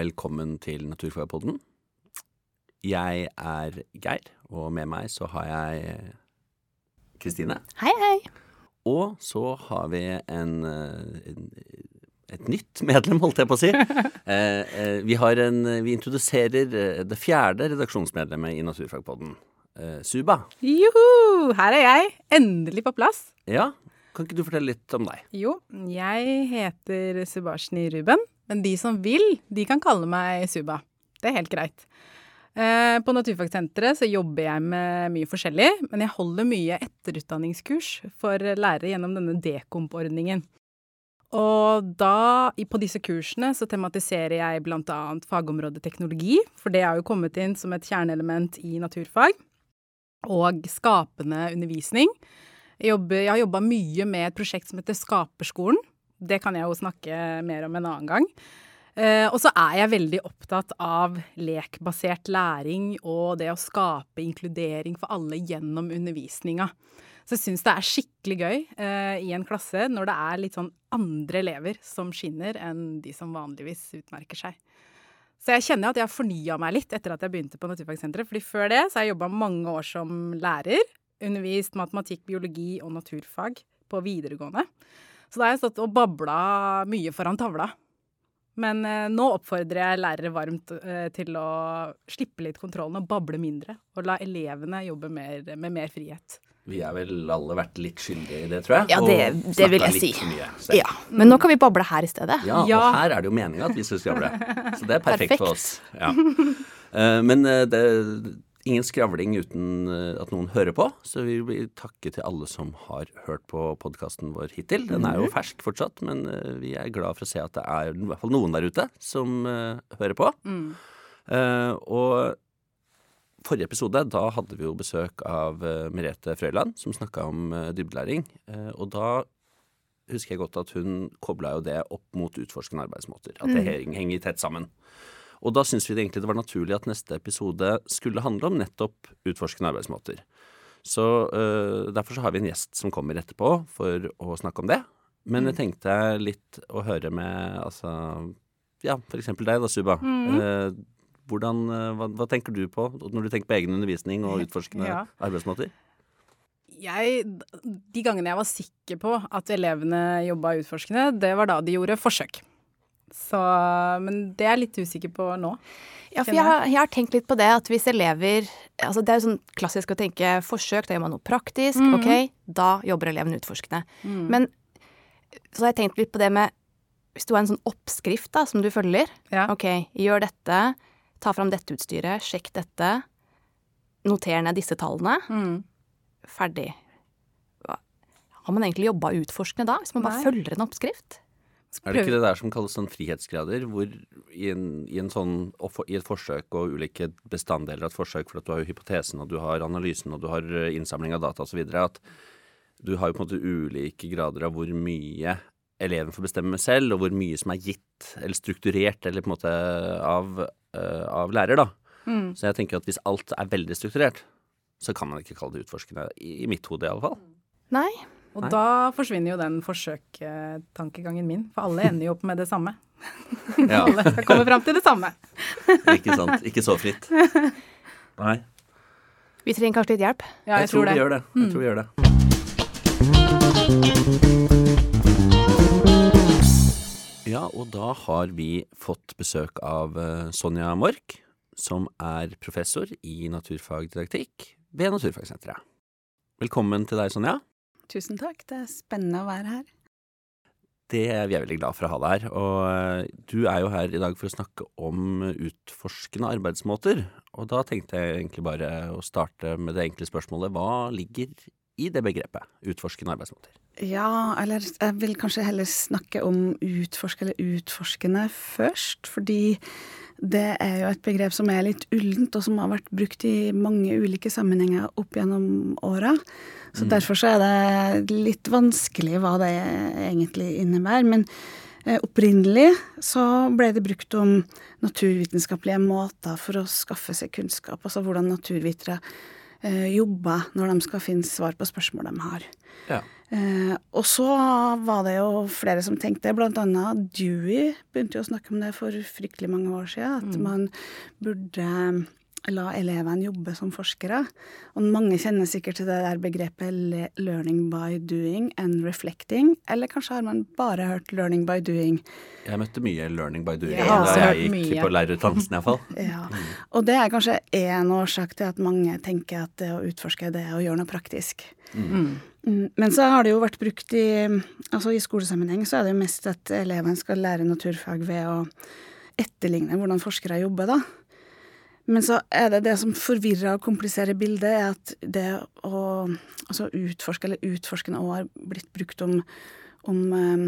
velkommen til Naturfagpodden. Jeg er Geir, og med meg så har jeg Kristine. Hei, hei. Og så har vi en, eh, en et nytt medlem, holdt jeg på å si. Eh, eh, vi, har en, vi introduserer det fjerde redaksjonsmedlemmet i Naturfagpodden. Suba. Joho! Her er jeg. Endelig på plass. Ja, kan ikke du fortelle litt om deg? Jo, jeg heter Subhashni Ruben. Men de som vil, de kan kalle meg Suba. Det er helt greit. Eh, På Naturfagsenteret så jobber jeg med mye forskjellig, men jeg holder mye etterutdanningskurs for lærere gjennom denne Dekomp-ordningen. Og da, på disse kursene, så tematiserer jeg blant annet fagområdet teknologi, for det har jo kommet inn som et kjerneelement i naturfag, og skapende undervisning. Jeg, jobber, jeg har jobba mye med et prosjekt som heter Skaperskolen. Det kan jeg jo snakke mer om en annen gang. Uh, og så er jeg veldig opptatt av lekbasert læring og det å skape inkludering for alle gjennom undervisninga. Så jeg syns det er skikkelig gøy uh, i en klasse når det er litt sånn andre elever som skinner enn de som vanligvis utmerker seg. Så jeg kjenner at jeg har fornya meg litt etter at jeg begynte på Naturfagsenteret. fordi før det så har jeg jobba mange år som lærer. Undervist matematikk, biologi og naturfag på videregående. Så da har jeg stått og babla mye foran tavla. Men eh, nå oppfordrer jeg lærere varmt eh, til å slippe litt kontrollen og bable mindre. Og la elevene jobbe mer, med mer frihet. Vi har vel alle vært litt skyldige i det, tror jeg. Ja, det- det vil jeg si. Mye. Ja, Men nå kan vi bable her i stedet. Ja, Ja. og her er det jo meninga at vi skal jable. Så det er perfekt, for oss. Ja. Eh, Men eh, det ingen skravling uten eh, at noen hører på, så vi vil takke til alle som har hørt på podkasten vår hittil. Den er jo Mhm. fersk fortsatt, men eh, vi er glad for å se at det er i hvert fall noen der ute som eh, hører på. Eh, og forrige episode, da hadde vi jo besøk av Merete Frøyland, som snakka om dybdelæring. Og da husker jeg godt at hun kobla jo det opp mot utforskende arbeidsmåter. At det heng- henger tett sammen. Og da syns vi det egentlig det var naturlig at neste episode skulle handle om nettopp utforskende arbeidsmåter. Så uh, derfor så har vi en gjest som kommer etterpå for å snakke om det. Men jeg tenkte litt å høre med altså Ja, eksempel deg da, Suba. Eh, hvordan, eh, hva, hva tenker du på når du tenker på egen undervisning og utforskende Ja. arbeidsmåter? Jeg, de gangene jeg var sikker på at elevene jobba utforskende, det var da de gjorde forsøk. Så, men det er jeg litt usikker på nå. Ja, for jeg har, jeg har tenkt litt på det at hvis elever altså Det er jo sånn klassisk å tenke forsøk, da gjør man noe praktisk. Ok, da jobber eleven utforskende. Men så har jeg tenkt litt på det med Hvis du har en sånn oppskrift da, som du følger. Ja. Ok, gjør dette. Ta fram dette utstyret. Sjekk dette. Noter ned disse tallene. Mm. Ferdig. Har man egentlig jobba utforskende da, hvis man bare Nei. følger en oppskrift? Er det ikke det der som kalles sånn frihetsgrader, hvor i, en, i, en sånn, i et forsøk og ulike bestanddeler av et forsøk, for at du har jo hypotesen, og du har analysen, og du har eh, innsamling av data osv., at du har jo på en måte ulike grader av hvor mye eleven får bestemme selv, og hvor mye som er gitt eller strukturert eller på en måte av, eh, av lærer, da. Så jeg tenker at hvis alt er veldig strukturert, så kan man ikke kalle det utforskende, i, i mitt hode i alle fall. Nei. Og Nei. da forsvinner jo den forsøktankegangen min, for alle ender jo opp med det samme. Ja, Alle skal komme fram til det samme. ikke sant. Ikke så fritt. Nei. Vi trenger kanskje litt hjelp. Ja, jeg, tror det. vi gjør det. Jeg tror vi gjør det. Ja, og da har vi fått besøk av eh, Sonja Mork, som er professor i naturfagdidaktikk ved Naturfagsenteret. Velkommen til deg, Sonja. Tusen takk, det er spennende å være her. Det er vi er veldig glad for å ha deg her. Og du er jo her i dag for å snakke om utforskende arbeidsmåter. Og da tenkte jeg egentlig bare å starte med det enkle spørsmålet. Hva ligger i det begrepet? Utforskende arbeidsmåter. Ja, eller jeg vil kanskje heller snakke om utforske eller utforskende først, fordi det er jo et begrep som er litt ullent, og som har vært brukt i mange ulike sammenhenger opp gjennom åra. Så derfor så er det litt vanskelig hva det egentlig innebærer. Men eh, opprinnelig så ble det brukt om naturvitenskapelige måter for å skaffe seg kunnskap, altså hvordan naturvitere eh, jobber når de skal finne svar på spørsmål de har. Ja. Eh, og så var det jo flere som tenkte, blant annet Dewey begynte jo å snakke om det for fryktelig mange år siden, at Mm. man burde la elevene jobbe som forskere. Og mange kjenner sikkert til det der begrepet 'learning by doing and reflecting'. Eller kanskje har man bare hørt 'learning by doing'. Jeg møtte mye learning by doing har da jeg gikk mye. på lærerutdannelsen iallfall. Ja. Og det er kanskje én årsak til at mange tenker at det å utforske, det er å gjøre noe praktisk. Mm. Mm, Men så har det jo vært brukt i Altså i skolesammenheng så er det jo mest at elevene skal lære naturfag ved å etterligne hvordan forskere jobber, da. Men så er det det som forvirrer og kompliserer bildet, er at det å altså utforske, eller utforskende òg har blitt brukt om, om eh,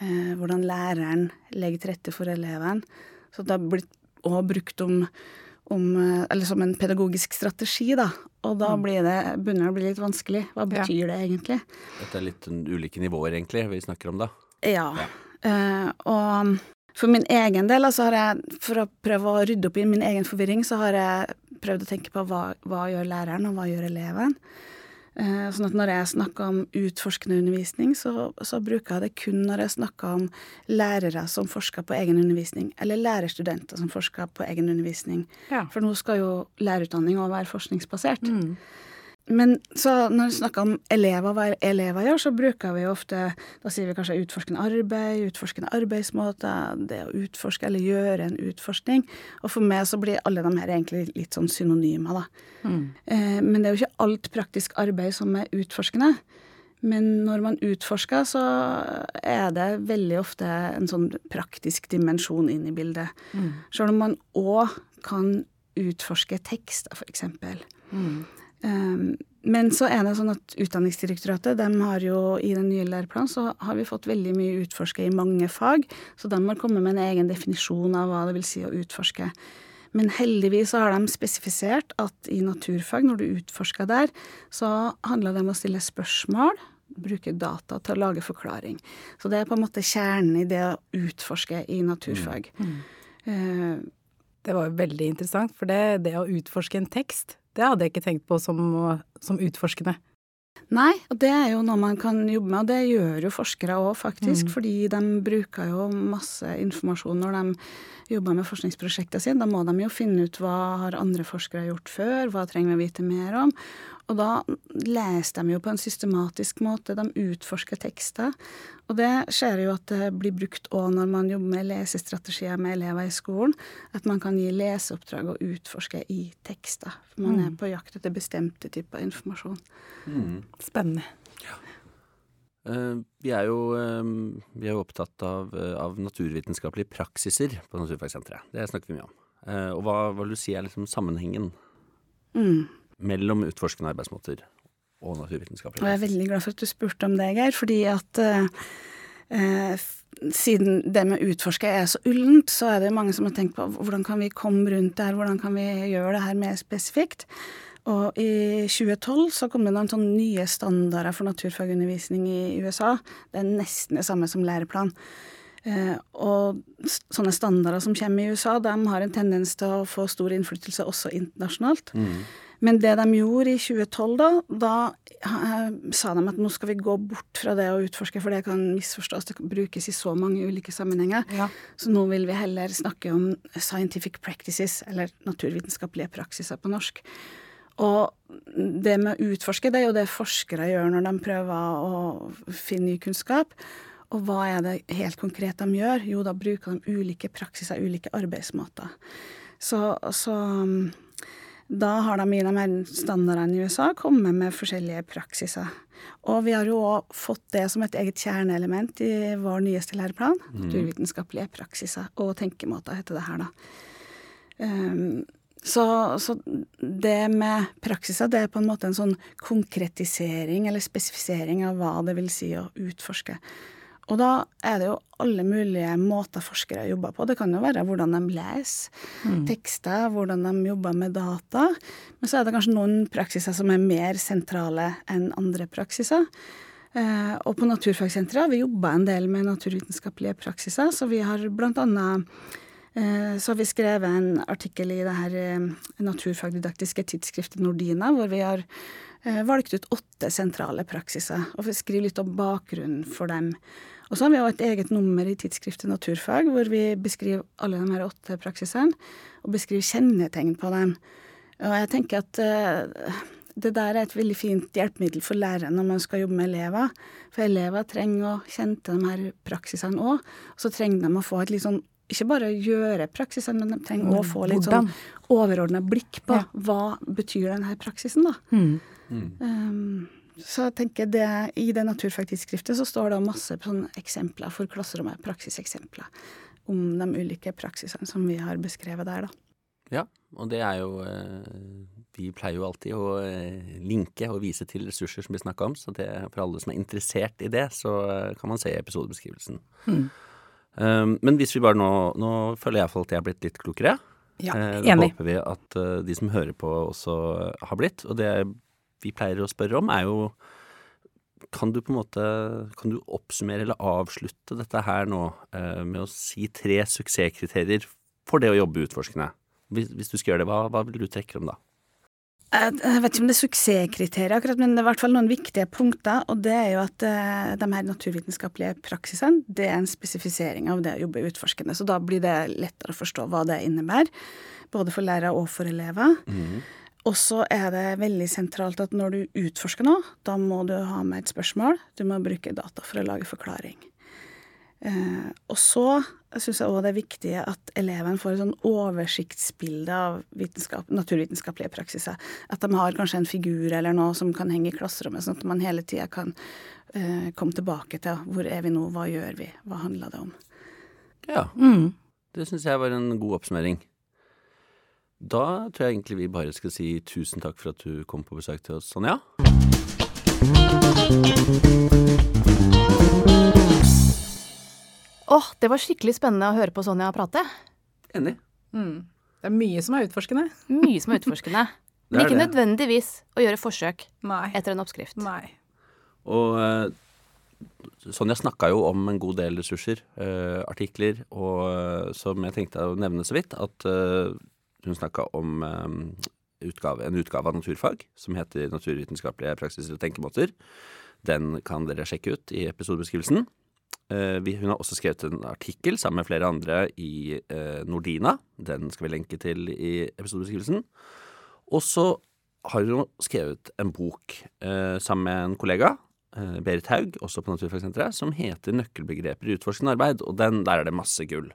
eh, hvordan læreren legger til rette for eleven. Så det har blitt òg brukt om, om eh, Eller som en pedagogisk strategi, da. Og da blir det, begynner det å bli litt vanskelig. Hva Ja. betyr det egentlig? Dette er litt sånn ulike nivåer, egentlig, vi snakker om da. Ja. Eh, og for min egen del, altså har jeg, for å prøve å rydde opp i min egen forvirring, så har jeg prøvd å tenke på hva, hva gjør læreren, og hva gjør eleven. Eh, sånn at når jeg snakker om utforskende undervisning, så, så bruker jeg det kun når jeg snakker om lærere som forsker på egen undervisning, eller lærerstudenter som forsker på egen undervisning. Ja. For nå skal jo lærerutdanning òg være forskningsbasert. Mm. Men så når vi snakker om elever, hva elever gjør, så bruker vi ofte Da sier vi kanskje utforskende arbeid, utforskende arbeidsmåter, det å utforske eller gjøre en utforskning. Og for meg så blir alle de her egentlig litt sånn synonymer, da. Mm. Eh, men det er jo ikke alt praktisk arbeid som er utforskende. Men når man utforsker, så er det veldig ofte en sånn praktisk dimensjon inn i bildet. Mm. Selv om man òg kan utforske tekster, eksempel. Mm. Um, men så er det sånn at Utdanningsdirektoratet de har jo i den nye læreplanen så har vi fått veldig mye utforske i mange fag, så de har kommet med en egen definisjon av hva det vil si å utforske. Men heldigvis har de spesifisert at i naturfag, når du utforsker der, så handler det om å stille spørsmål, bruke data til å lage forklaring. Så det er på en måte kjernen i det å utforske i naturfag. Eh, Det var jo veldig interessant, for det, det å utforske en tekst, det hadde jeg ikke tenkt på som, som utforskende. Nei, og det er jo noe man kan jobbe med, og det gjør jo forskere òg, faktisk. Fordi de bruker jo masse informasjon når de jobber med forskningsprosjektene sine. Da må de jo finne ut hva har andre forskere gjort før, hva trenger vi å vite mer om. Og da leser de jo på en systematisk måte, de utforsker tekster. Og det skjer jo at det blir brukt òg når man jobber med lesestrategier med elever i skolen. At man kan gi leseoppdrag og utforske i tekster. For man er på jakt etter bestemte typer informasjon. Spennende. Eh, vi, er jo, eh, vi er jo opptatt av, eh, av naturvitenskapelige praksiser på Naturfagsenteret. Det snakker vi mye om. Eh, og hva, hva vil du si er liksom sammenhengen Mm. Mellom utforskende arbeidsmåter og naturvitenskapelige jeg er veldig glad for at du spurte om det, Geir, fordi at eh, eh, siden det med utforske er så ullent, så er det mange som har tenkt på hvordan kan vi komme rundt det her, hvordan kan vi gjøre det her mer spesifikt. Og i 2012 så kom det noen sånne nye standarder for naturfagundervisning i USA. Det er nesten det samme som læreplan. Eh, og sånne standarder som kommer i USA, de har en tendens til å få stor innflytelse også internasjonalt. Men det de gjorde i 2012, da, da eh, sa de at nå skal vi gå bort fra det å utforske, for det kan misforstås, det kan brukes i så mange ulike sammenhenger. Ja. Så nå vil vi heller snakke om scientific practices, eller naturvitenskapelige praksiser på norsk. Og det med å utforske, det er jo det forskere gjør når de prøver å finne ny kunnskap. Og hva er det helt konkret de gjør? Jo, da bruker de ulike praksiser, ulike arbeidsmåter. Så, så da har de i de her standardene i USA kommet med forskjellige praksiser. Og vi har jo òg fått det som et eget kjerneelement i vår nyeste læreplan. Naturvitenskapelige praksiser og tenkemåter heter det her, da. Um, så, så det med praksiser, det er på en måte en sånn konkretisering eller spesifisering av hva det vil si å utforske. Og da er det jo alle mulige måter forskere jobber på. Det kan jo være hvordan de leser tekster, hvordan de jobber med data. Men så er det kanskje noen praksiser som er mer sentrale enn andre praksiser. Eh, og på Naturfagsenteret har vi jobba en del med naturvitenskapelige praksiser, så vi har blant annet Eh, så har vi skrevet en artikkel i det her eh, naturfagdidaktiske tidsskriftet Nordina, hvor vi har eh, valgt ut åtte sentrale praksiser, og vi skriver litt om bakgrunnen for dem. Og så har vi også et eget nummer i tidsskriftet Naturfag, hvor vi beskriver alle de her åtte praksisene, og beskriver kjennetegn på dem. Og jeg tenker at det der er et veldig fint hjelpemiddel for læreren når man skal jobbe med elever. For elever trenger å kjenne til de her praksisene òg. Og så trenger de å få et litt sånn ikke bare gjøre praksisen, men de trenger å få litt sånn overordna blikk på ja. hva betyr denne praksisen, da. Mm. Um, så jeg tenker det, I det naturfagtidsskriftet så står det masse eksempler for klasserommet, praksiseksempler, om de ulike praksisene som vi har beskrevet der, da. Ja, og det er jo eh, Vi pleier jo alltid å eh, linke og vise til ressurser som vi snakka om, så det, for alle som er interessert i det, så eh, kan man se episodebeskrivelsen. Mm. Um, men hvis vi bare nå Nå føler jeg iallfall at jeg har blitt litt klokere. Ja, enig. Da håper vi at de som hører på, også har blitt. Og det vi pleier å spørre om, er jo kan du på en måte Kan du oppsummere eller avslutte dette her nå eh, med å si tre suksesskriterier for det å jobbe utforskende? Hvis, hvis du skal gjøre det, hva, hva vil du trekke frem da? Jeg vet ikke om det er suksesskriterier, akkurat, men det er i hvert fall noen viktige punkter. Og det er jo at uh, de her naturvitenskapelige praksisene, det er en spesifisering av det å jobbe utforskende. Så da blir det lettere å forstå hva det innebærer, både for lærere og for elever. Mm. Og så er det veldig sentralt at når du utforsker noe, da må du ha med et spørsmål. Du må bruke data for å lage forklaring. Eh, og så syns jeg òg det er viktig at eleven får et sånn oversiktsbilde av naturvitenskapelige praksiser. At de har kanskje en figur eller noe som kan henge i klasserommet, sånn at man hele tida kan eh, komme tilbake til hvor er vi nå, hva gjør vi, hva handler det om. Ja, mm. det syns jeg var en god oppsummering. Da tror jeg egentlig vi bare skal si tusen takk for at du kom på besøk til oss, Sonja. Åh, det var skikkelig spennende å høre på Sonja prate. Enig. Mm. Det er mye som er utforskende. Mye som er utforskende. Men ikke det. nødvendigvis å gjøre forsøk Nei. etter en oppskrift. Nei. Og uh, Sonja snakka jo om en god del ressurser, uh, artikler, og uh, som jeg tenkte å nevne så vidt, at hun snakka om utgave, en utgave av naturfag som heter Naturvitenskapelige praksiser og tenkemåter. Den kan dere sjekke ut i episodebeskrivelsen. Eh, hun har også skrevet en artikkel sammen med flere andre i eh, Nordina. Den skal vi lenke til i episodebeskrivelsen. Og så har hun skrevet en bok eh, sammen med en kollega, Berit Haug, også på Naturfagsenteret, som heter 'Nøkkelbegreper i utforskende arbeid'. Og den, der er det masse gull.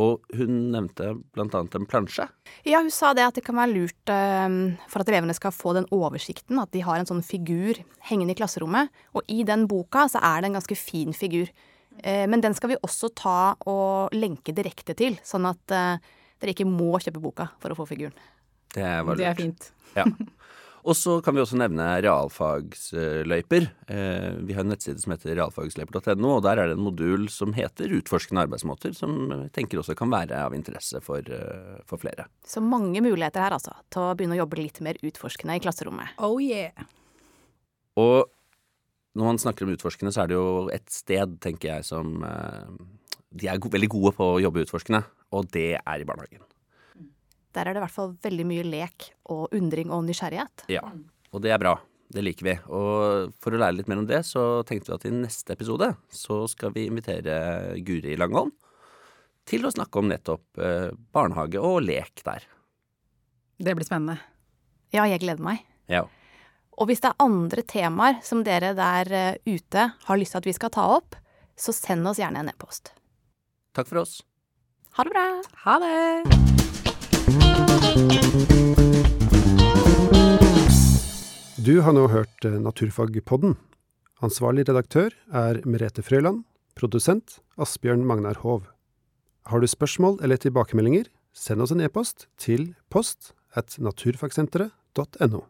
Og hun nevnte annet en plansje. Ja, hun sa det at det kan være lurt um, for at elevene skal få den oversikten, at de har en sånn figur hengende i klasserommet. Og i den boka så er det en ganske fin figur. Eh, men den skal vi også ta og lenke direkte til, sånn at eh, dere ikke må kjøpe boka for å få figuren. Det var lurt. Det er fint. Ja. Og så kan vi også nevne realfagsløyper. Eh, vi har en nettside som heter realfagsløyper.no, og der er det en modul som heter Utforskende arbeidsmåter, som jeg tenker også kan være av interesse for, for flere. Så mange muligheter her, altså, til å begynne å jobbe litt mer utforskende i klasserommet. Oh yeah. Og når man snakker om utforskende, så er det jo et sted, tenker jeg, som eh, De er veldig gode på å jobbe utforskende, og det er i barnehagen. Der er det i hvert fall veldig mye lek og undring og nysgjerrighet. Ja, og det er bra. Det liker vi. Og for å lære litt mer om det, så tenkte vi at i neste episode så skal vi invitere Guri Langholm til å snakke om nettopp eh, barnehage og lek der. Det blir spennende. Ja, jeg gleder meg. Ja. Og hvis det er andre temaer som dere der eh, ute har lyst til at vi skal ta opp, så send oss gjerne en e-post. Takk for oss. Ha det bra. Ha det. Du har nå hørt eh, Naturfagpodden. Ansvarlig redaktør er Merete Frøyland. Produsent Asbjørn Magnar Hov. Har du spørsmål eller tilbakemeldinger, send oss en e-post til post at naturfagsenteret.no.